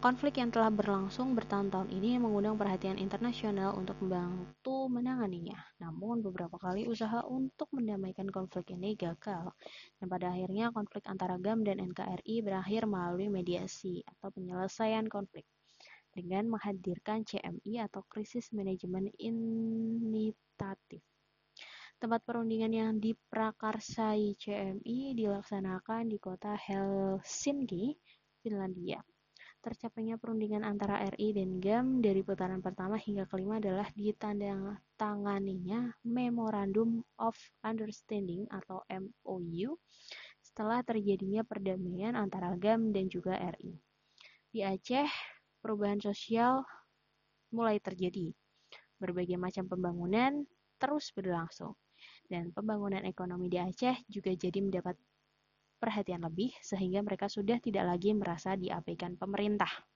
Konflik yang telah berlangsung bertahun-tahun ini mengundang perhatian internasional untuk membantu menanganinya. Namun, beberapa kali usaha untuk mendamaikan konflik ini gagal, dan pada akhirnya konflik antara GAM dan NKRI berakhir melalui mediasi atau penyelesaian konflik dengan menghadirkan CMI atau Krisis Manajemen Initatif. Tempat perundingan yang diprakarsai CMI dilaksanakan di kota Helsinki, Finlandia. Tercapainya perundingan antara RI dan GAM dari putaran pertama hingga kelima adalah ditandatanganinya Memorandum of Understanding atau MOU setelah terjadinya perdamaian antara GAM dan juga RI. Di Aceh, perubahan sosial mulai terjadi. Berbagai macam pembangunan terus berlangsung. Dan pembangunan ekonomi di Aceh juga jadi mendapat perhatian lebih sehingga mereka sudah tidak lagi merasa diabaikan pemerintah.